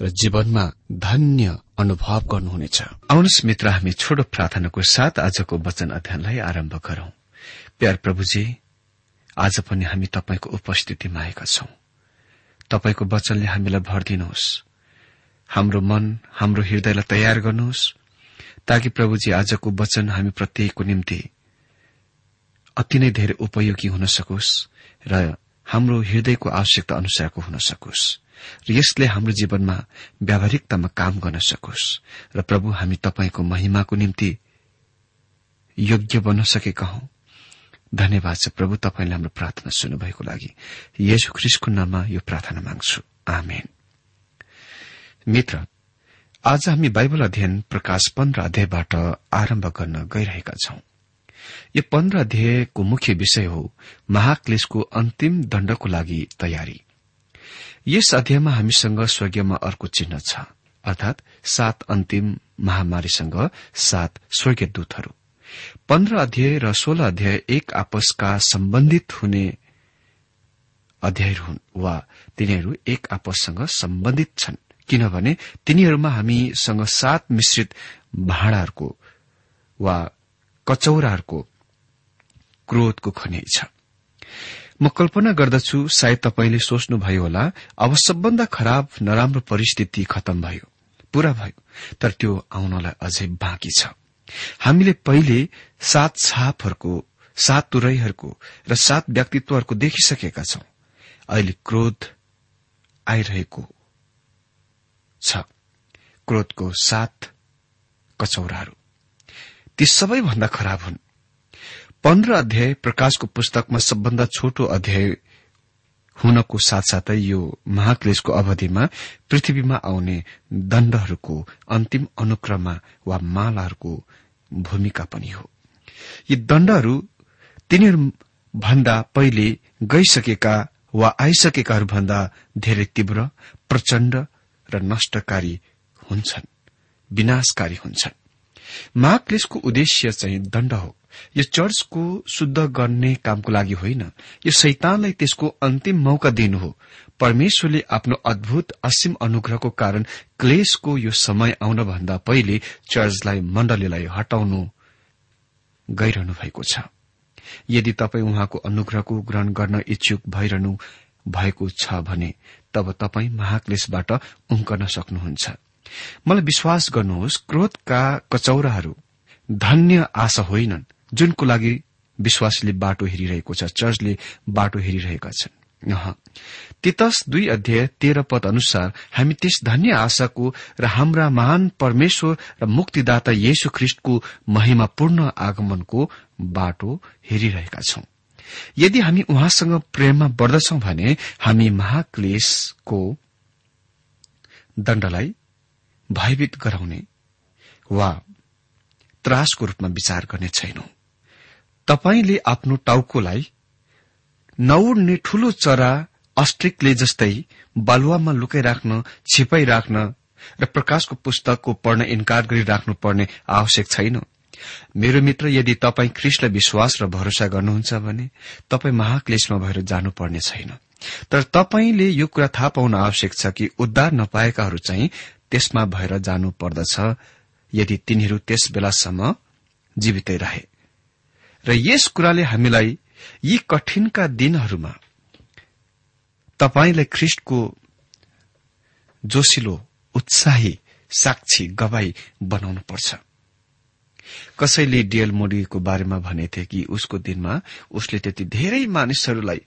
र जीवनमा धन्य अनुभव गर्नुहुनेछ। आउनुहोस् मित्र हामी छोटो प्रार्थनाको साथ आजको वचन अध्ययनलाई आरम्भ गरौं। प्यार प्रभुजी आज पनि हामी तपाईँको उपस्थितिमा आएका छौं। तपाईँको वचनले हामीलाई भरिदिनुहोस् हाम्रो मन हाम्रो हृदयलाई तयार गर्नुहोस् ताकि प्रभुजी आजको वचन हामी प्रत्येकको निम्ति अति नै धेरै उपयोगी हुन सकोस् र हाम्रो हृदयको आवश्यकता अनुसारको हुन सकोस्। र यसले हाम्रो जीवनमा व्यावहारिकतामा काम गर्न सकोस्। र प्रभु हामी तपाईँको महिमाको निम्ति योग्य बन्न सकेका हौ। धन्यवाद छ प्रभु तपाईँले हाम्रो प्रार्थना सुन्नुभएको लागि। यशु ख्रिसको नाममा यो प्रार्थना माग्छु। आमेन। मित्र आज हामी बाइबल अध्ययन प्रकाश पन्ध्र अध्यायबाट आरम्भ गर्न गइरहेका छौं। यो पन्ध्र अध्यायको मुख्य विषय हो महाक्लेशको अन्तिम दण्डको लागि तयारी। यस अध्यायमा हामीसँग स्वर्गीयमा अर्को चिन्ह छ अर्थात सात अन्तिम महामारीसँग सात स्वर्गीय दूतहरू। पन्ध्र अध्याय र सोह्र अध्याय एक आपसका सम्बन्धित हुने अध्यायहरू हुन् वा तिनीहरू एक आपससँग सम्बन्धित छन्। किनभने तिनीहरूमा हामीसँग सात मिश्रित भाँडाहरूको वा कचौराहरूको क्रोधको खनिज छ। म कल्पना गर्दछु सायद तपाईँले सोच्नुभयो होला अब सबभन्दा खराब नराम्रो परिस्थिति खतम भयो पूरा भयो तर त्यो आउनलाई अझै बाँकी छ। हामीले पहिले सात छापहरूको सात तुरैहरूको र सात व्यक्तित्वहरूको देखिसकेका छौं। अहिले क्रोध आइरहेको छ। क्रोधको सात कचौराहरू। ती सबैभन्दा खराब हुन्। पन्ध्र अध्याय प्रकाशको पुस्तकमा सबभन्दा छोटो अध्याय हुनको साथसाथै यो महाक्लेशको अवधिमा पृथ्वीमा आउने दण्डहरूको अन्तिम अनुक्रममा वा मालाहरूको भूमिका पनि हो। यी दण्डहरू तिनीहरू भन्दा पहिले गइसकेका वा आइसकेकाहरूभन्दा धेरै तीव्र प्रचण्ड र नष्टकारी हुन्छन् विनाशकारी हुन्छन्। महाक्लेशको उद्देश्य चाहिँ दण्ड हो। यो चर्चको शुद्ध गर्ने कामको लागि होइन। यो शैतानलाई त्यसको अन्तिम मौका दिनु हो। परमेश्वरले आफ्नो अद्भुत असीम अनुग्रहको कारण क्लेशको यो समय आउनभन्दा पहिले चर्चलाई मण्डलीलाई हटाउनु गइरहनु भएको छ। यदि तपाईँ उहाँको अनुग्रहको ग्रहण गर्न इच्छुक भइरहनु भएको छ भने तब तपाईँ महाक्लेशबाट उम्कन सक्नुहुन्छ। मलाई विश्वास गर्नुहोस् क्रोधका कचौराहरू धन्य आशा होइनन्। जुनको लागि विश्वासले बाटो हेरिरहेको छ चर्चले बाटो हेरिरहेका छन्। तितस दुई अध्याय तेह्र पद अनुसार हामी त्यस धन्य आशाको र हाम्रा महान परमेश्वर र मुक्तिदाता येशु ख्रिष्टको महिमापूर्ण आगमनको बाटो हेरिरहेका छौं। यदि हामी उहाँसँग प्रेममा बढ्दछौं भने हामी महाक्लेशको दण्डलाई भयभीत गराउने वा त्रासको रूपमा विचार गर्ने छैनौं। तपाईँले आफ्नो टाउकोलाई नउड्ने ठूलो चरा अस्ट्रिकले जस्तै बालुवामा लुकाइराख्न छिपाइराख्न र प्रकाशको पुस्तकको पढ्न इन्कार गरिराख्नु पर्ने आवश्यक छैन। मेरो मित्र यदि तपाईँ ख्रिस्टलाई विश्वास र भरोसा गर्नुहुन्छ भने तपाईँ महाक्लेशमा भएर जानुपर्ने छैन। तर तपाईँले यो कुरा थाहा पाउन आवश्यक छ कि उद्धार नपाएकाहरू चाहिँ त्यसमा भएर जानु पर्दछ यदि तिनीहरू त्यस बेलासम्म जीवितै रहे। र यस कुराले हामीलाई यी कठिनका दिनहरूमा तपाईँलाई ख्रिष्टको जोसिलो उत्साही साक्षी गवाई बनाउनु पर्छ कसैले डिएल मोडीको बारेमा भनेथे कि उसको दिनमा उसले त्यति धेरै मानिसहरूलाई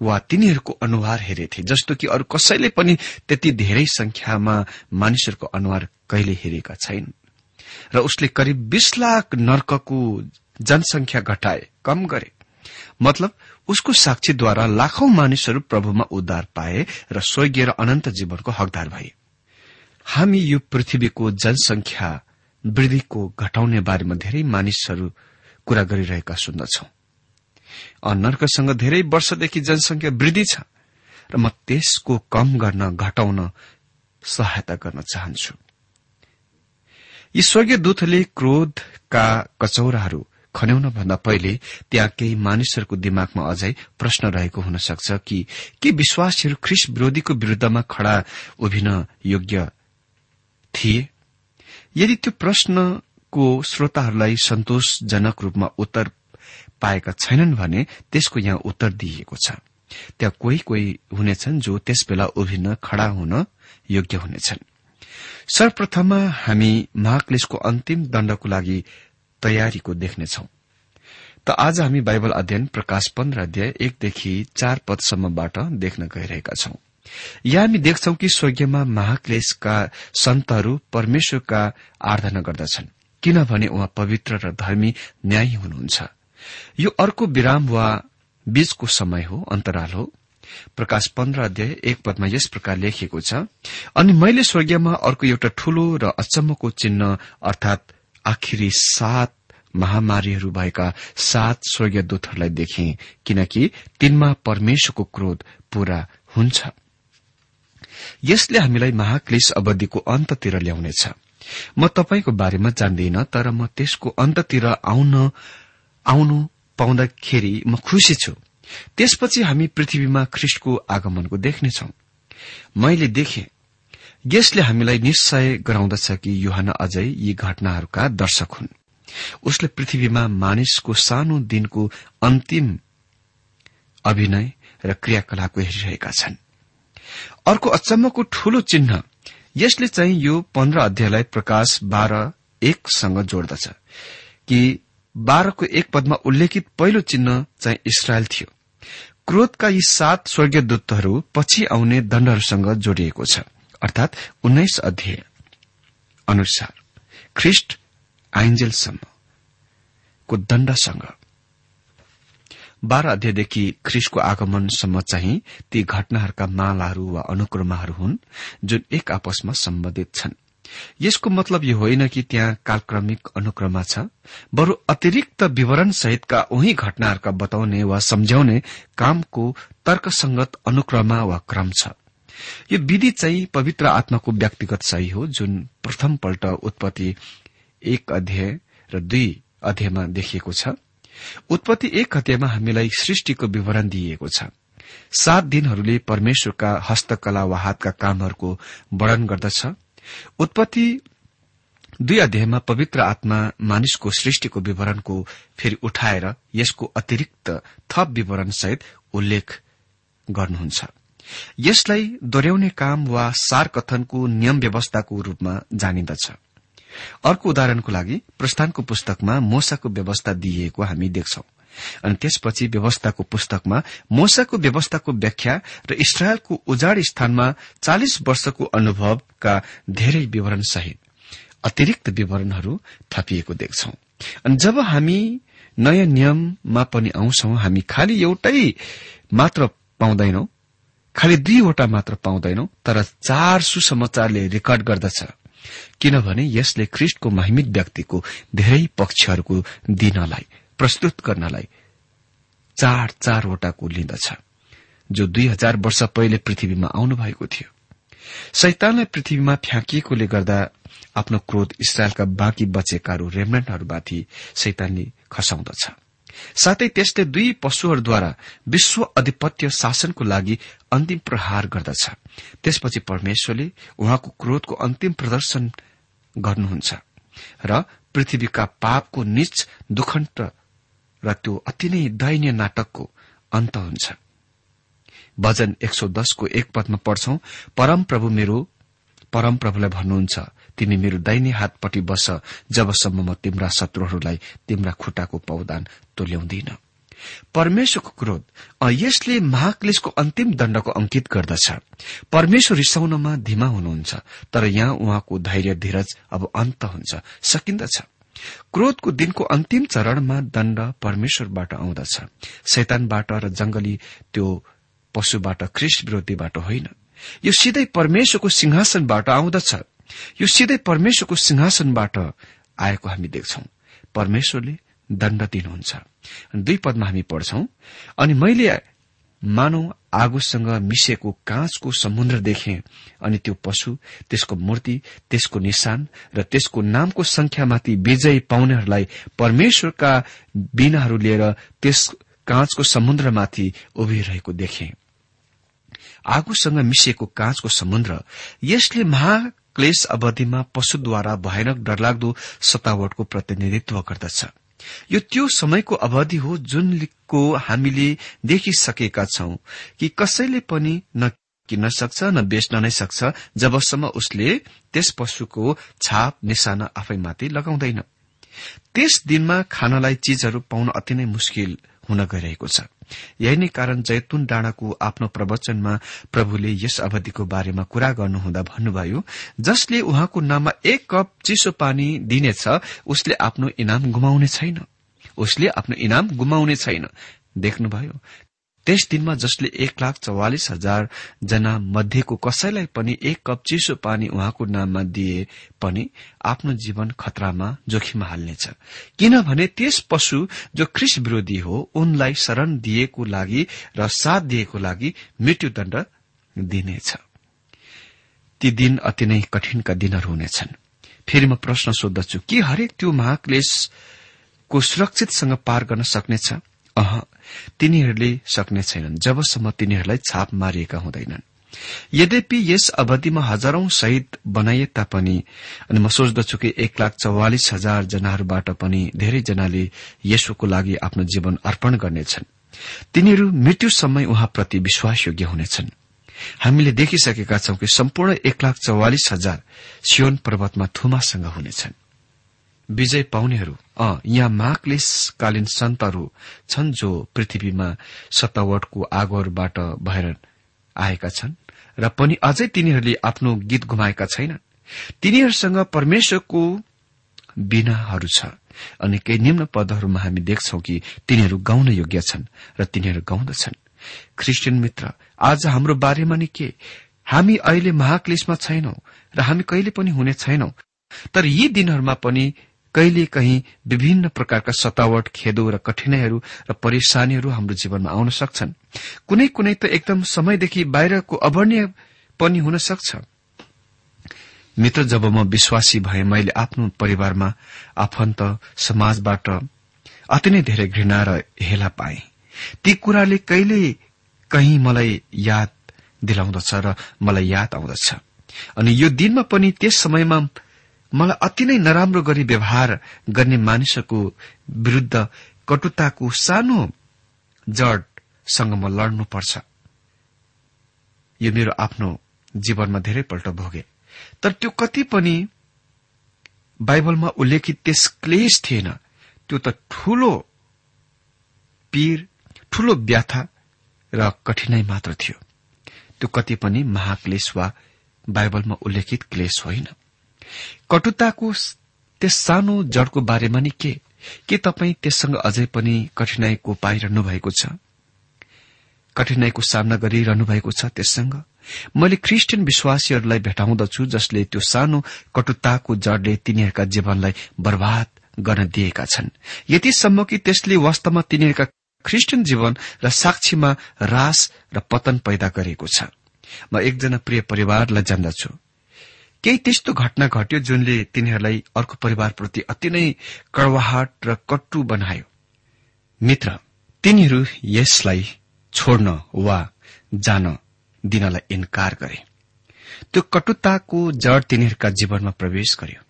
वा तिनीहरूको अनुहार हेरेथे जस्तो कि अरू कसैले पनि त्यति धेरै संख्यामा मानिसहरूको अनुहार कहिले हेरेका छैन र उसले करिब बीस लाख नर्कको जनसंख्या घटाए कम गरे। मतलब उसको साक्षीद्वारा लाखौं मानिसहरू प्रभुमा उद्धार पाए र स्वर्गीय र अनन्त जीवनको हकदार भए। हामी यो पृथ्वीको जनसंख्या वृद्धिको घटाउने बारेमा धेरै मानिसहरू कुरा गरिरहेका सुन्दछौ। नर्कसँग धेरै वर्षदेखि जनसंख्या वृद्धि छ र म त्यसको कम गर्न घटाउन सहायता गर्न चाहन्छु। यी स्वर्गीय दूतले क्रोधका कचौराहरू खन्याउन भन्दा पहिले त्यहाँ केही मानिसहरूको दिमागमा अझै प्रश्न रहेको हुन सक्छ कि के विश्वासीहरू ख्रिस विरोधीको विरूद्धमा खड़ा उभिन योग्य थिए? यदि त्यो प्रश्नको श्रोताहरूलाई सन्तोषजनक रूपमा उत्तर पाएका छैनन् भने त्यसको यहाँ उत्तर दिइएको छ। त्यहाँ कोही कोही हुनेछन् जो त्यसबेला उभिन्न खड़ा हुन योग्य हुनेछन्। सर्वप्रथममा हामी महाक्लेशको अन्तिम दण्डको लागि तयारीको देख्नेछौ। त आज हामी बाइबल अध्ययन प्रकाश पन्ध्र अध्याय एकदेखि चार पदसम्मबाट देख्न गइरहेका छौं। यहाँ हामी देख्छौ कि स्वर्गीयमा महाक्लेशका सन्तहरू परमेश्वरका आराधना गर्दछन् किनभने उहाँ पवित्र र धर्मी न्यायी हुनुहुन्छ। यो अर्को विराम वा बीचको समय हो अन्तराल हो। प्रकाश पन्ध्र अध्याय एक पदमा यस प्रकार लेखिएको छ अनि मैले स्वर्गीयमा अर्को एउटा ठूलो र अचम्मको चिन्ह अर्थात आखिरी सात महामारीहरू भएका सात स्वर्गीय दूतहरूलाई देखे किनकि तिनमा परमेश्वरको क्रोध पूरा हुन्छ। यसले हामीलाई महाक्लेश अवधिको अन्ततिर ल्याउनेछ। म तपाईँको बारेमा जान्दिन तर म त्यसको अन्ततिर आउन पाउँदाखेरि म खुशी छु। त्यसपछि हामी पृथ्वीमा ख्रिष्टको आगमनको देख्नेछौ। मैले देखे यसले हामीलाई निश्चय गराउँदछ कि युहान अझै यी घटनाहरूका दर्शक हुन्। उसले पृथ्वीमा मानिसको सानो दिनको अन्तिम अभिनय र क्रियाकलापको हेरिरहेका छन्। अर्को अचम्मको ठूलो चिन्ह यसले चाहिँ यो पन्ध्र अध्यायलाई प्रकाश बाह्र एकसँग जोड्दछ कि बाह्रको एक पदमा उल्लेखित पहिलो चिन्ह चाहिँ इसरायल थियो। क्रोधका यी सात स्वर्गीय दूतहरू पछि आउने दण्डहरूसँग जोडिएको छ। अर्थात उन्नाइस अध्याय अनुसार ख्रिष्ट आइन्जेलसम्मको दण्डसँग। बाह्र अध्यायदेखि ख्रिसको आगमनसम्म चाहिँ ती घटनाहरूका मालाहरू वा अनुक्रमहरू हुन् जुन एक आपसमा सम्बन्धित छन्। यसको मतलब यो होइन कि त्यहाँ कालक्रमिक अनुक्रमा छ बरू अतिरिक्त विवरण सहितका उही घटनाहरूका बताउने वा सम्झाउने कामको तर्कसंगत अनुक्रमा वा क्रम छ। यो विधि चाहिँ पवित्र आत्माको व्यक्तिगत सही हो जुन प्रथमपल्ट उत्पत्ति एक अध्याय र दुई अध्यायमा देखिएको छ। उत्पत्ति एक अध्यायमा हामीलाई सृष्टिको विवरण दिइएको छ। सात दिनहरूले परमेश्वरका हस्तकला वा हातका कामहरूको वर्णन गर्दछ। उत्पत्ति दुई अध्यायमा पवित्र आत्मा मानिसको सृष्टिको विवरणको फेरि उठाएर यसको अतिरिक्त थप विवरण सहित उल्लेख गर्नुहुन्छ। यसलाई दोहोऱ्याउने काम वा सार कथनको नियम व्यवस्थाको रूपमा जानिन्दछ अर्को उदाहरणको लागि प्रस्थानको पुस्तकमा मोसाको व्यवस्था दिइएको हामी देख्छौं। अनि त्यसपछि व्यवस्थाको पुस्तकमा मोसाको व्यवस्थाको व्याख्या र इसरायलको उजाड स्थानमा चालिस वर्षको अनुभवका धेरै विवरण सहित अतिरिक्त विवरणहरू थपिएको देख्छौ। अनि जब हामी नयाँ नियममा पनि आउँछौ हामी खालि एउटै मात्र पाउँदैनौ खालि दुईवटा मात्र पाउँदैनौ तर चार सुसमाचारले रेकर्ड गर्दछ। किनभने यसले ख्रिष्टको महिमित व्यक्तिको धेरै पक्षहरूको दिनलाई प्रस्तुत गर्नलाई चार चारवटाको लिँदछ जो दुई हजार वर्ष पहिले पृथ्वीमा आउनु भएको थियो। शैतानलाई पृथ्वीमा फ्याँकिएकोले गर्दा आफ्नो क्रोध इसरायलका बाँकी बचेकाहरू रेमनेन्टहरूमाथि शैतानले खसाउँदछ। साथै त्यसले दुई पशुहरूद्वारा विश्व अधिपत्य शासनको लागि अन्तिम प्रहार गर्दछ। त्यसपछि परमेश्वरले उहाँको क्रोधको अन्तिम प्रदर्शन गर्नुहुन्छ र पृथ्वीका पापको निच दुखण्ट र त्यो अति नै दयनीय नाटकको अन्त हुन्छ। भजन एक सौ दसको एक पदमा पढ्छौ परम प्रभु मेरो परम प्रभुलाई भन्नुहुन्छ तिमी मेरो दाहिने हातपट्टि बस जबसम्म म तिम्रा शत्रुहरूलाई तिम्रा खुट्टाको पौदान तोल्याउँदिन। परमेश्वरको क्रोध यसले महाक्लेशको अन्तिम दण्डको अंकित गर्दछ। परमेश्वर रिसाउनमा धीमा हुनुहुन्छ तर यहाँ उहाँको धैर्य धीरज अब अन्त हुन्छ सकिन्दछ। क्रोधको दिनको अन्तिम चरणमा दण्ड परमेश्वरबाट आउँदछ। शैतानबाट र जंगली त्यो पशुबाट ख्रिस्ट विरोधीबाट होइन। यो सिधै परमेश्वरको सिंहासनबाट आउँदछ। यो सिधै परमेश्वरको सिंहासनबाट आएको हामी देख्छौ। परमेश्वरले दण्ड दिनुहुन्छ। दुई पदमा हामी पढ्छौं अनि मैले मानव आगोसँग मिसिएको काँचको समुद्र देखे अनि त्यो पशु त्यसको मूर्ति त्यसको निशान र त्यसको नामको संख्यामाथि विजय पाउनेहरूलाई परमेश्वरका बिनाहरू लिएर त्यस काँचको समुद्रमाथि उभिरहेको देखे। आगोसँग मिसिएको काँचको समुद्र यसले महाक्लेश अवधिमा पशुद्वारा भयानक डरलाग्दो सतावटको प्रतिनिधित्व गर्दछ। यो त्यो समयको अवधि हो जुनको हामीले देखिसकेका छौं कि कसैले पनि न किन्न सक्छ न बेच्न नै सक्छ जबसम्म उसले त्यस पशुको छाप निशाना आफैमाथि लगाउँदैन। त्यस दिनमा खानलाई चीजहरू पाउन अति नै मुस्किल हुन गइरहेको छ। यही नै कारण जैतुन डाँडाको आफ्नो प्रवचनमा प्रभुले यस अवधिको बारेमा कुरा गर्नुहुँदा भन्नुभयो जसले उहाँको नाममा एक कप चिसो पानी दिनेछ उसले आफ्नो इनाम गुमाउने छैन। उसले आफ्नो इनाम गुमाउने छैन। देख्नुभयो त्यस दिनमा जसले एक लाख चौवालिस हजार जना मध्येको कसैलाई पनि एक कप चिसो पानी उहाँको नाममा दिए पनि आफ्नो जीवन खतरामा जोखिममा हाल्नेछ। किनभने त्यस पशु जो ख्रिस विरोधी हो उनलाई शरण दिएको लागि र साथ दिएको लागि मृत्युदण्ड दिनेछ। ती अति नै कठिनका दिनहरू हुनेछन्। फेरि म प्रश्न सोद्धछु के हरेक त्यो महाक्लेशको सुरक्षितसँग पार गर्न सक्नेछ? अह तिनीहरूले सक्ने छैनन्। जबसम्म तिनीहरूलाई छाप मारिएका हुँदैनन्। यद्यपि यस अवधिमा हजारौं शहीद बनाइए तापनि अनि म सोच्दछु कि एक लाख चौवालिस हजार जनाहरूबाट पनि धेरैजनाले यसोको लागि आफ्नो जीवन अर्पण गर्नेछन्। तिनीहरू मृत्यु समय उहाँप्रति विश्वासयोग्य हुनेछन्। हामीले देखिसकेका छौं कि सम्पूर्ण एक लाख चौवालिस हजार सियोन पर्वतमा थुमासँग हुनेछन्। विजय पाउनेहरू। अ यहाँ महाक्लेशकालीन सन्तहरू छन् जो पृथ्वीमा सत्तावटको आगोहरूबाट भएर आएका छन् र पनि अझै तिनीहरूले आफ्नो गीत गुमाएका छैनन्। तिनीहरूसँग परमेश्वरको बिनाहरू छ अनि केही निम्न पदहरूमा हामी देख्छौ कि तिनीहरू गाउन योग्य छन् र तिनीहरू गाउँदछन्। ख्रिस्टियन मित्र आज हाम्रो बारेमा नि के? हामी अहिले महाक्लेशमा छैनौं र हामी कहिले पनि हुने छैनौं। तर यी दिनहरूमा पनि कहिले कहीँ विभिन्न प्रकारका सतावट खेदो र कठिनाईहरू र परेशानीहरू हाम्रो जीवनमा आउन सक्छन्। कुनै कुनै त एकदम समयदेखि बाहिरको अवर्णीय पनि हुन सक्छ। मित्र जब म विश्वासी भए मैले आफ्नो परिवारमा आफन्त समाजबाट अति नै धेरै घृणा र हेला पाए। ती कुराले कहिले कहीँ मलाई याद दिलाउँदछ र मलाई याद आउँदछ। अनि यो दिनमा पनि त्यस समयमा मलाई अति नै नराम्रो गरी व्यवहार गर्ने मानिसहरूको विरूद्ध कटुताको सानो जडसँग म लड्नुपर्छ। यो मेरो आफ्नो जीवनमा धेरैपल्ट भोगे। तर त्यो कति पनि बाइबलमा उल्लेखित त्यस क्लेश थिएन। त्यो त ठूलो पीर ठूलो व्याथा र कठिनाई मात्र थियो। त्यो कति पनि महाक्लेश वा बाइबलमा उल्लेखित क्लेश होइन। कटुताको त्यस सानो जडको बारेमा नि के? के तपाईँ त्यससँग अझै पनि कठिनाईको पाइरहनु भएको छ? कठिनाईको सामना गरिरहनु भएको छ त्यससँग? मैले क्रिस्चियन विश्वासीहरूलाई भेटाउँदछु जसले त्यो सानो कटुताको जडले तिनीहरूका जीवनलाई बर्बाद गर्न दिएका छन्। यतिसम्म कि त्यसले वास्तवमा तिनीहरूका ख्रिस्टियन जीवन र साक्षीमा रास र पतन पैदा गरेको छ। म एकजना प्रिय परिवारलाई जान्दछु। केही त्यस्तो घटना घट्यो जुनले तिनीहरूलाई अर्को परिवारप्रति अति नै कड़वाहट र कट्टु बनायो। मित्र तिनीहरू यसलाई छोड्न वा जान दिनलाई इन्कार गरे। त्यो कटुताको जड तिनीहरूका जीवनमा प्रवेश गर्यो।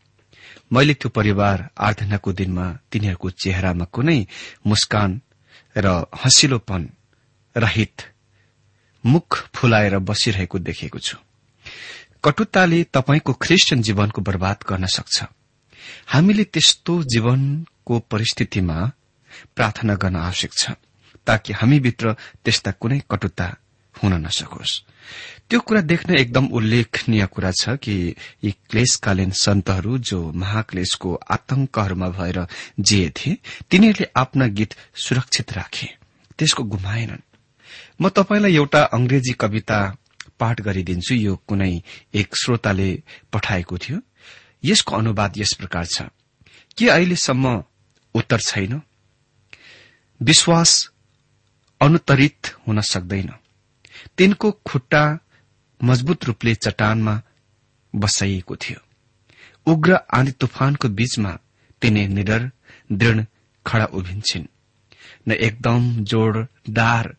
मैले त्यो परिवार आराधनाको दिनमा तिनीहरूको चेहरामा कुनै मुस्कान र हँसिलोपन रहित मुख फुलाएर बसिरहेको देखेको छु। कटुताले तपाईँको ख्रिस्टियन जीवनको बर्बाद गर्न सक्छ। हामीले त्यस्तो जीवनको परिस्थितिमा प्रार्थना गर्न आवश्यक छ ताकि हामीभित्र त्यस्ता कुनै कटुता हुन नसकोस्। त्यो कुरा देख्न एकदम उल्लेखनीय कुरा छ कि यी क्लेशकालीन सन्तहरू जो महाक्लेशको आतंकहरूमा भएर जिए थिए तिनीहरूले आफ्ना गीत सुरक्षित राखे त्यसको गुमाएनन्। म तपाईँलाई एउटा अंग्रेजी कविता पाठ गरिदिन्छु। यो कुनै एक श्रोताले पठाएको थियो। यसको अनुवाद यस प्रकार छ। के अहिलेसम्म उत्तर छैन? विश्वास अनुत्तरित हुन सक्दैन। तिनको खुट्टा मजबुत रूपले चट्टानमा बसाइएको थियो। उग्र आँधी तुफानको बीचमा तिनी निडर दृढ़ खड़ा उभिन्छन्। न एकदम जोड़दार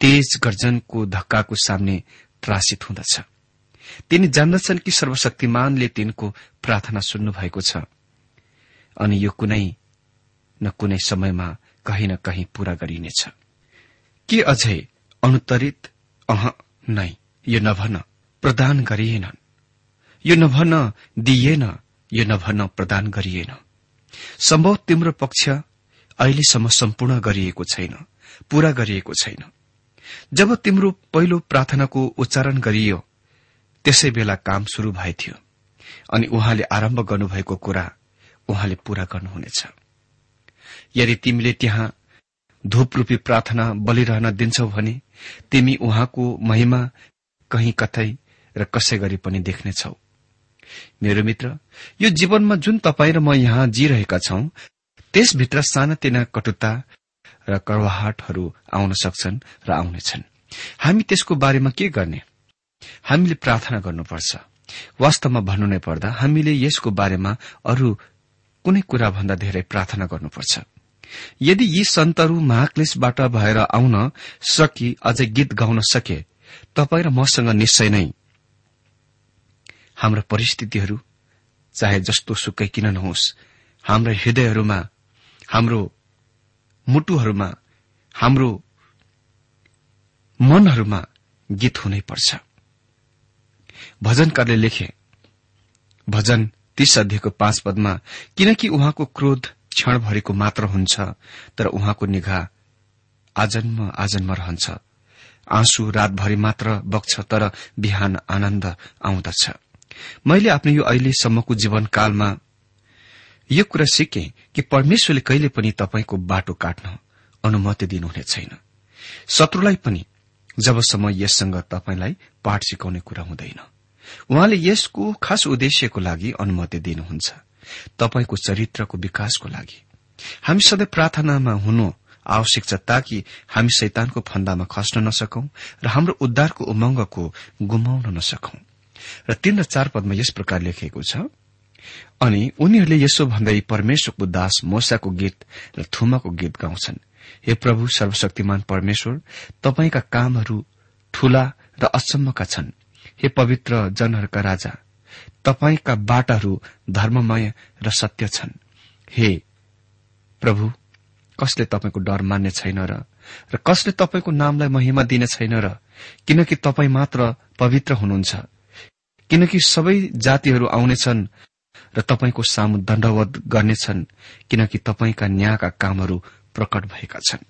तेज गर्जनको धक्काको सामने त्रासित हुँदछ। तिनी जान्दछन् कि सर्वशक्तिमानले तिनको प्रार्थना सुन्नु भएको छ। अनि यो कुनै न कुनै समयमा कहीँ न कहीँ पूरा गरिनेछ। के अझै अनुत्तरित? अह नै यो नभन प्रदान गरिएनन् यो नभन दिइएन यो नभन प्रदान गरिएन। सम्भव तिम्रो पक्ष अहिलेसम्म सम्पूर्ण गरिएको छैन पूरा गरिएको छैन। जब तिम्रो पहिलो प्रार्थनाको उच्चारण गरियो त्यसै बेला काम शुरू भएथ्यो अनि उहाँले आरम्भ गर्नुभएको कुरा उहाँले पूरा गर्नुहुनेछ। यदि तिमीले त्यहाँ धूपरूपी प्रार्थना बलिरहन दिन्छौ भने तिमी उहाँको महिमा कहीँ कतै र कसै गरी पनि देख्नेछौ। मेरो मित्र यो जीवनमा जुन तपाईँ र म यहाँ जीरहेका छौं त्यसभित्र सानातिना कटुता र कड़वाहटहरू आउन सक्छन् र आउनेछन्। हामी त्यसको बारेमा के गर्ने? हामीले प्रार्थना गर्नुपर्छ। वास्तवमा भन्नु नै पर्दा हामीले यसको बारेमा अरू कुनै कुरा भन्दा धेरै प्रार्थना गर्नुपर्छ। यदि यी सन्तहरू महाक्लेशबाट भएर आउन सकि अझै गीत गाउन सके तपाईँ र मसँग निश्चय नै। हाम्रा परिस्थितिहरू चाहे जस्तो सुकै किन नहोस् हाम्रा हृदयहरूमा हाम्रो मुटुहरूमा हाम्रो मनहरूमा गीत हुनै पर्छ। भजनकारले लेखे भजन तीस अध्ययको पाँच पदमा किनकि उहाँको क्रोध क्षणभरिको मात्र हुन्छ तर उहाँको निगाह आजन्म आजन्म रहन्छ। आँसु रातभरि मात्र बग्छ तर बिहान आनन्द आउँदछ। मैले आफ्नो यो अहिलेसम्मको जीवनकालमा यो कुरा सिके कि परमेश्वरले कहिले पनि तपाईँको बाटो काट्न अनुमति दिनुहुने छैन। शत्रुलाई पनि जबसम्म यससँग तपाईँलाई पाठ सिकाउने कुरा हुँदैन। उहाँले यसको खास उद्देश्यको लागि अनुमति दिनुहुन्छ। तपाईँको चरित्रको विकासको लागि। हामी सधैँ प्रार्थनामा हुनु आवश्यक छ ताकि हामी शैतानको फन्दामा खस्न नसकौं र हाम्रो उद्धारको उमंगको गुमाउन नसकौं। र तीन र चार पदमा यस प्रकार लेखिएको छ अनि उनीहरूले यसो भन्दै परमेश्वरको दास मोसाको गीत र थुमाको गीत गाउँछन्। हे प्रभु सर्वशक्तिमान परमेश्वर तपाईँका कामहरू ठूला र अचम्मका छन्। हे पवित्र जनहरूका राजा तपाईँका बाटाहरू धर्ममय र सत्य छन्। हे प्रभु कसले तपाईँको डर मान्ने छैन र र कसले तपाईँको नामलाई महिमा दिने छैन र किनकि तपाईँ मात्र पवित्र हुनुहुन्छ। किनकि सबै जातिहरू आउनेछन् र तपाईँको सामु दण्डवत गर्नेछन् किनकि तपाईँका न्यायका कामहरू प्रकट भएका छन्।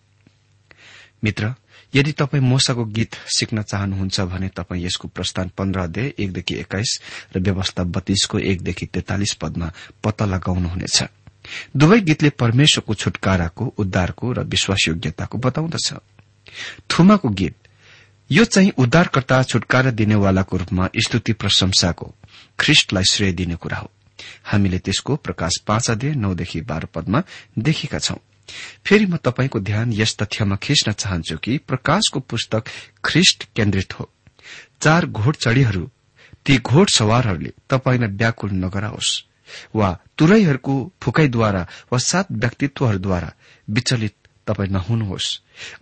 मित्र यदि तपाईँ मोसाको गीत सिक्न चाहनुहुन्छ भने तपाईँ यसको प्रस्थान पन्ध्र अध्याय एकदेखि एक्काइस र व्यवस्था बत्तीसको एकदेखि तेतालिस पदमा पत्ता लगाउनुहुनेछ। दुवै गीतले परमेश्वरको छुटकाराको उद्धारको र विश्वासयोग्यताको बताउँदछ। थुमाको गीत यो चाहिँ उद्धारकर्ता छुटकारा दिनेवालाको रूपमा स्तुति प्रशंसाको ख्रिष्टलाई श्रेय दिने कुरा हो। हामीले त्यसको प्रकाश पाँच अध्यय नौदेखि बाह्र पदमा देखेका छौं। फेरि म तपाईँको ध्यान यस तथ्यमा खिच्न चाहन्छु कि प्रकाशको पुस्तक ख्रिष्ट केन्द्रित हो। चार घोडचढ़ीहरू ती घोड सवारहरूले तपाईँलाई व्याकुल नगराओस् वा तुरैहरूको फुकाईद्वारा वा सात व्यक्तित्वहरूद्वारा विचलित तपाईँ नहुनुहोस्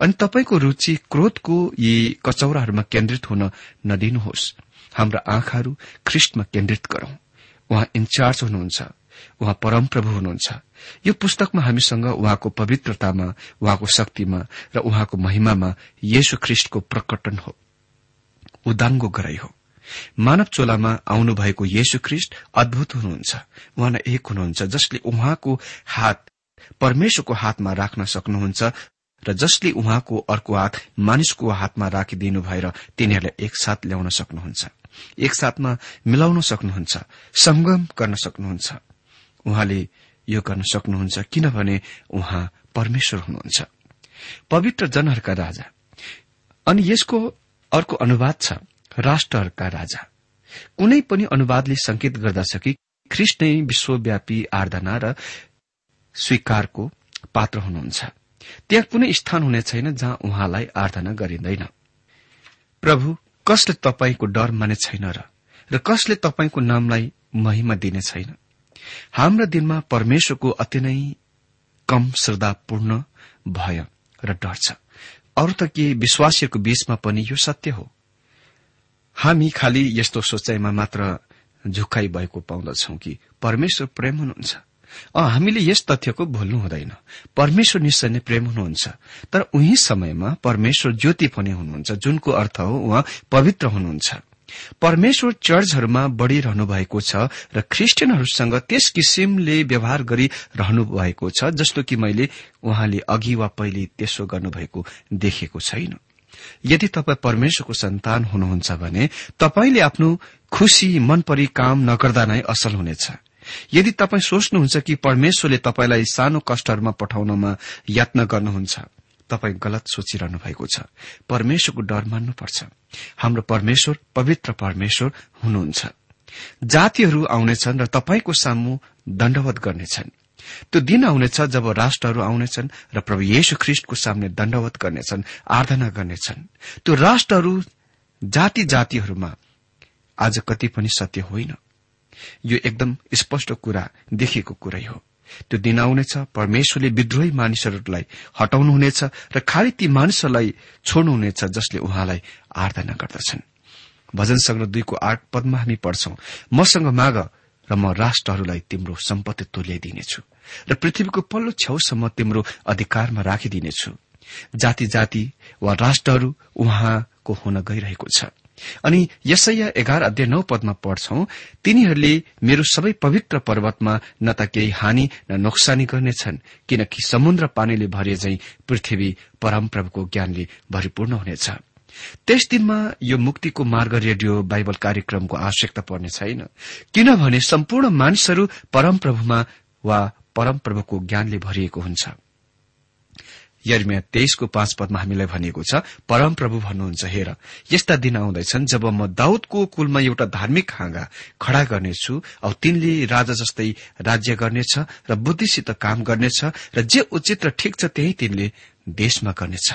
अनि तपाईँको रुचि क्रोधको यी कचौराहरूमा केन्द्रित हुन नदिनुहोस्। हाम्रा आँखाहरू ख्रिस्टमा केन्द्रित गरौं। उहाँ इन्चार्ज हुनुहुन्छ उहाँ परमप्रभु हुनुहुन्छ। यो पुस्तकमा हामीसँग उहाँको पवित्रतामा उहाँको शक्तिमा र उहाँको महिमामा येशु ख्रिष्टको प्रकटन हो। उदाङ्गो गराई हो। मानव चोलामा आउनुभएको येशु ख्रिष्ट अद्भुत हुनुहुन्छ। उहाँलाई एक हुनुहुन्छ जसले उहाँको हात परमेश्वरको हातमा राख्न सक्नुहुन्छ र जसले उहाँको अर्को हात मानिसको हातमा राखिदिनु भएर तिनीहरूलाई एकसाथ ल्याउन सक्नुहुन्छ। एकसाथमा मिलाउन सक्नुहुन्छ संगम गर्न सक्नुहुन्छ। उहाँले यो गर्न सक्नुहुन्छ किनभने उहाँ परमेश्वर हुनुहुन्छ। पवित्र जनहरूका राजा। अनि यसको अर्को अनुवाद छ राष्ट्रहरूका राजा। कुनै पनि अनुवादले संकेत गर्दछ कि ख्रिस्ट नै विश्वव्यापी आराधना र स्वीकारको पात्र हुनुहुन्छ। त्यहाँ कुनै स्थान हुने छैन जहाँ उहाँलाई आराधना गरिँदैन। प्रभु कसले तपाईँको डर माने छैन र र कसले तपाईँको नामलाई महिमा दिने छैन? हाम्रा दिनमा परमेश्वरको अति नै कम श्रद्धापूर्ण भय र डर छ। अरू त के विश्वासीहरूको बीचमा पनि यो सत्य हो? हामी खालि यस्तो सोचाइमा मात्र झुक्काई भएको पाउँदछौ कि परमेश्वर प्रेम हुनुहुन्छ। हामीले यस तथ्यको भुल्नु हुँदैन। परमेश्वर निश्चय नै प्रेम हुनुहुन्छ। तर उही समयमा परमेश्वर ज्योति पनि हुनुहुन्छ जुनको अर्थ हो उहाँ पवित्र हुनुहुन्छ। परमेश्वर चर्चहरूमा बढ़िरहनु भएको छ र ख्रिस्टियनहरूसँग त्यस किसिमले व्यवहार गरिरहनु भएको छ जस्तो कि मैले उहाँले अघि वा पहिले त्यसो गर्नुभएको देखेको छैन। यदि तपाईँ परमेश्वरको सन्तान हुनुहुन्छ भने तपाईँले आफ्नो खुशी मनपरी काम नगर्दा नै असल हुनेछ। यदि तपाईँ सोच्नुहुन्छ कि परमेश्वरले तपाईँलाई सानो कष्टहरूमा पठाउनमा यत्न गर्नुहुन्छ तपाईँ गलत सोचिरहनु भएको छ। परमेश्वरको डर मान्नुपर्छ। हाम्रो परमेश्वर पवित्र परमेश्वर हुनुहुन्छ। जातिहरू आउनेछन् र तपाईँको सामु दण्डवत गर्नेछन्। त्यो दिन आउनेछ जब राष्ट्रहरू आउनेछन् र प्रभु येशु ख्रिष्टको सामने दण्डवत गर्नेछन् आराधना गर्नेछन्। त्यो राष्ट्रहरू जाति जातिहरूमा आज कति पनि सत्य होइन। यो एकदम स्पष्ट कुरा देखेको कुरै हो। त्यो दिन आउनेछ परमेश्वरले विद्रोही मानिसहरूलाई हटाउनुहुनेछ र खालि ती मानिसहरूलाई छोड्नुहुनेछ जसले उहाँलाई आराधना गर्दछन्। भजन संग्रह दुईको आठ पदमा हामी पढ्छौं मसँग माग र म राष्ट्रहरूलाई तिम्रो सम्पत्ति तुल्याइदिनेछु र पृथ्वीको पल्लो छेउसम्म तिम्रो अधिकारमा राखिदिनेछु। जाति जाति वा राष्ट्रहरू उहाँको हुन गइरहेको छ। अनि यसैया एघार अध्याय नौ पदमा पढ्छौ तिनीहरूले मेरो सबै पवित्र पर्वतमा न त केही हानि न नोक्सानी गर्नेछन् किनकि समुद्र पानीले भरिए झै पृथ्वी परमप्रभुको ज्ञानले भरिपूर्ण हुनेछ। त्यस दिनमा यो मुक्तिको मार्ग रेडियो बाइबल कार्यक्रमको आवश्यकता पर्ने छैन किनभने सम्पूर्ण मानिसहरू परमप्रभुमा वा परमप्रभुको ज्ञानले भरिएको हुन्छ। यर्मिया तेइसको पाँच पदमा हामीलाई भनिएको छ परमप्रभु भन्नुहुन्छ हेर। यस्ता दिन आउँदैछन् जब म दाउदको कुलमा एउटा धार्मिक हाँगा खड़ा गर्नेछु औ तिनले राजा जस्तै राज्य गर्नेछ र बुद्धिसित काम गर्नेछ र जे उचित र ठिक छ त्यही तिनले देशमा गर्नेछ।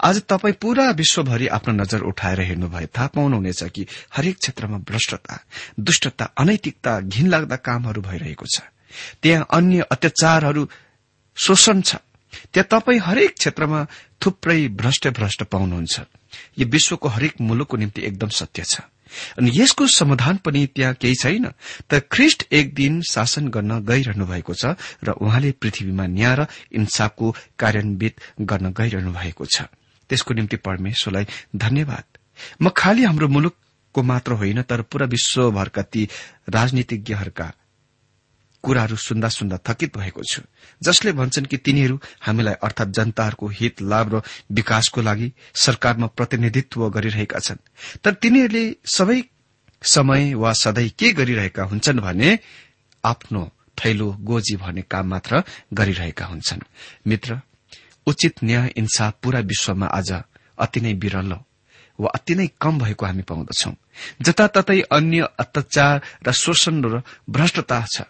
आज तपाई पूरा विश्वभरि आफ्नो नजर उठाएर हेर्नु भए थाहा पाउनुहुनेछ कि हरेक क्षेत्रमा भ्रष्टता दुष्टता अनैतिकता घिनलाग्दा कामहरू भइरहेको छ। त्यहाँ अन्य अत्याचारहरू शोषण छ। त्यहाँ तपाईँ हरेक क्षेत्रमा थुप्रै भ्रष्ट भ्रष्ट पाउनुहुन्छ। यो विश्वको हरेक मुलुकको निम्ति एकदम सत्य छ। अनि यसको समाधान पनि त्यहाँ केही छैन। त ख्रिष्ट एक दिन शासन गर्न गइरहनु भएको छ र उहाँले पृथ्वीमा न्याय र इन्साफको कार्यान्वित गर्न गइरहनु भएको छ। त्यसको निम्ति परमेश्वरलाई धन्यवाद। म खालि हाम्रो मुलुकको मात्र होइन तर पूरा विश्वभरका ती राजनीतिज्ञहरूका कुराहरू सुन्दा सुन्दा थकित भएको छु। जसले भन्छन् कि तिनीहरू हामीलाई अर्थात जनताहरूको हित लाभ र विकासको लागि सरकारमा प्रतिनिधित्व गरिरहेका छन्। तर तिनीहरूले सबै समय वा सधैँ के गरिरहेका हुन्छन् भने आफ्नो थैलो गोजी भन्ने काम मात्र गरिरहेका हुन्छन्। मित्र उचित न्याय इन्साफ पूरा विश्वमा आज अति नै विरल वा अति नै कम भएको हामी पाउँदछौ। जताततै अन्य अत्याचार र शोषण र भ्रष्टता छ।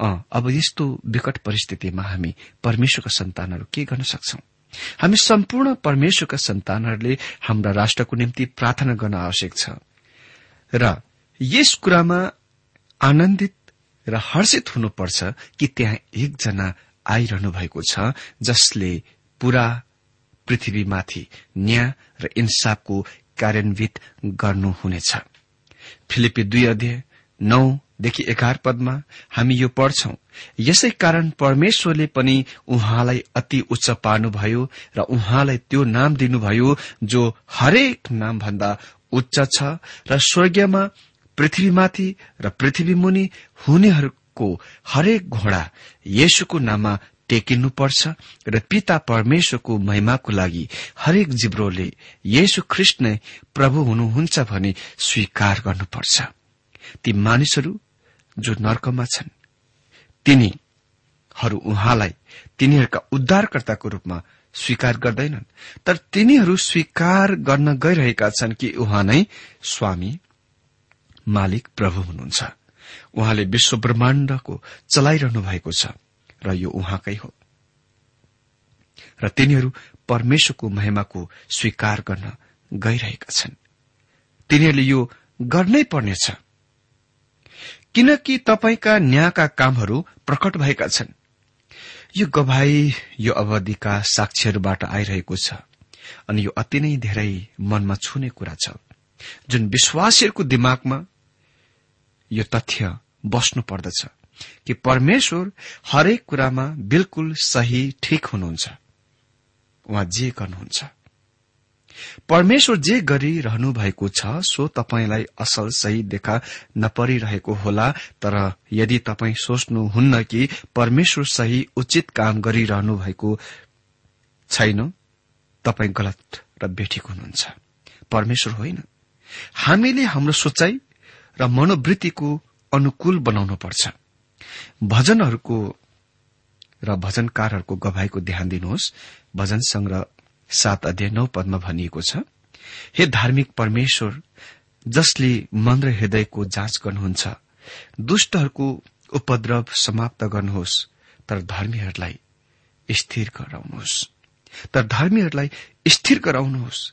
अब यस्तो विकट परिस्थितिमा हामी परमेश्वरका सन्तानहरू के गर्न सक्छौ? हामी सम्पूर्ण परमेश्वरका सन्तानहरूले हाम्रा राष्ट्रको निम्ति प्रार्थना गर्न आवश्यक छ। र यस कुरामा आनन्दित र हर्षित हुनुपर्छ कि त्यहाँ एकजना आइरहनु भएको छ जसले पूरा पृथ्वीमाथि न्याय र इन्साफको कार्यान्वित गर्नुहुनेछ। फिलिपी दुई अध्यय नौ देखि एघार पदमा हामी यो पढ्छौं। यसै कारण परमेश्वरले पनि उहाँलाई अति उच्च पार्नुभयो र उहाँलाई त्यो नाम दिनुभयो जो हरेक नाम भन्दा उच्च छ र स्वर्गीयमा पृथ्वीमाथि र पृथ्वी मुनि हुनेहरूको हरेक घोडा येशुको नाममा टेकिनुपर्छ र पिता परमेश्वरको महिमाको लागि हरेक जिब्रोले येशु ख्रिस्ट नै प्रभु हुनुहुन्छ भनी स्वीकार गर्नुपर्छ। ती मानिसहरू जो नर्कमा छन् तिनीहरू उहाँलाई तिनीहरूका उद्धारकर्ताको रूपमा स्वीकार गर्दैनन्। तर तिनीहरू स्वीकार गर्न गइरहेका छन् कि उहाँ नै स्वामी मालिक प्रभु हुनुहुन्छ। उहाँले विश्व ब्रह्माण्डको चलाइरहनु भएको छ र यो उहाँकै हो। र तिनीहरू परमेश्वरको महिमाको स्वीकार गर्न गइरहेका छन्। तिनीहरूले यो गर्नै पर्नेछ। किनकि तपाईँका न्यायका कामहरू प्रकट भएका छन्। यो गवाई यो अवधिका साक्षीहरूबाट आइरहेको छ अनि यो अति नै धेरै मनमा छुने कुरा छ। जुन विश्वासीहरूको दिमागमा यो तथ्य बस्नु पर्दछ कि परमेश्वर हरेक कुरामा बिल्कुल सही ठिक हुनुहुन्छ। उहाँ जे गर्नुहुन्छ। परमेश्वर जे गरिरहनु भएको छ सो तपाईँलाई असल सही देखा नपरिरहेको होला। तर यदि तपाईँ सोच्नुहुन्न कि परमेश्वर सही उचित काम गरिरहनु भएको छैन तपाईँ गलत र बेठिक हुनुहुन्छ। परमेश्वर होइन। हामीले हाम्रो सोचाइ र मनोवृत्तिको अनुकूल बनाउनु पर्छ। भजनहरूको र भजनकारहरूको गवाईको ध्यान दिनुहोस्। भजन संग्रह सात अध्याय नौ पदमा भनिएको छ हे धार्मिक परमेश्वर जसले मन र हृदयको जाँच गर्नुहुन्छ दुष्टहरूको उपद्रव समाप्त गर्नुहोस् तर धर्मीहरूलाई स्थिर गराउनुहोस्। तर धर्मीहरूलाई स्थिर गराउनुहोस्।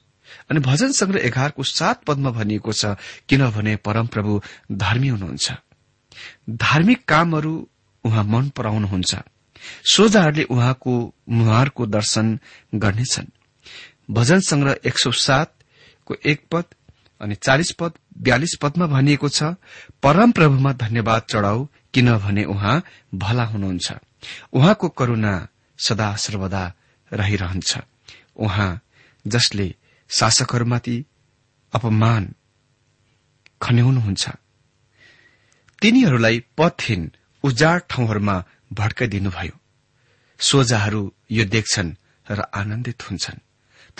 अनि भजन संग्रह एघारको सात पदमा भनिएको छ किनभने परमप्रभु धर्मी हुनुहुन्छ। धार्मिक कामहरू उहाँ मन पराउनुहुन्छ। सोझाहरूले उहाँको मुहारको दर्शन गर्नेछन्। भजन संग्रह एक सौ सातको एक पद अनि चालिस पद बयालिस पदमा भनिएको छ परम प्रभुमा धन्यवाद चढ़ाउ किनभने उहाँ भला हुनुहुन्छ। उहाँको करूणा सदा सर्वदा रहिरहन्छ। उहाँ जसले शासकहरूमाथि अपमान खन्याउनुहुन्छ। तिनीहरूलाई पथहीन उजाड ठाउँहरूमा भड्काइदिनुभयो। सोझाहरू यो देख्छन् र आनन्दित हुन्छन्।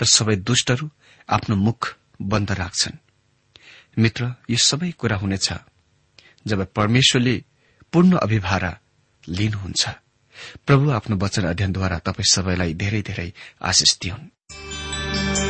तर सबै दुष्टहरू आफ्नो मुख बन्द राख्छन्। मित्र यो सबै कुरा हुनेछ जब परमेश्वरले पूर्ण अभिभारा लिनुहुन्छ। प्रभु आफ्नो वचन अध्ययनद्वारा तपाईँ सबैलाई धेरै धेरै आशिष दिउन्।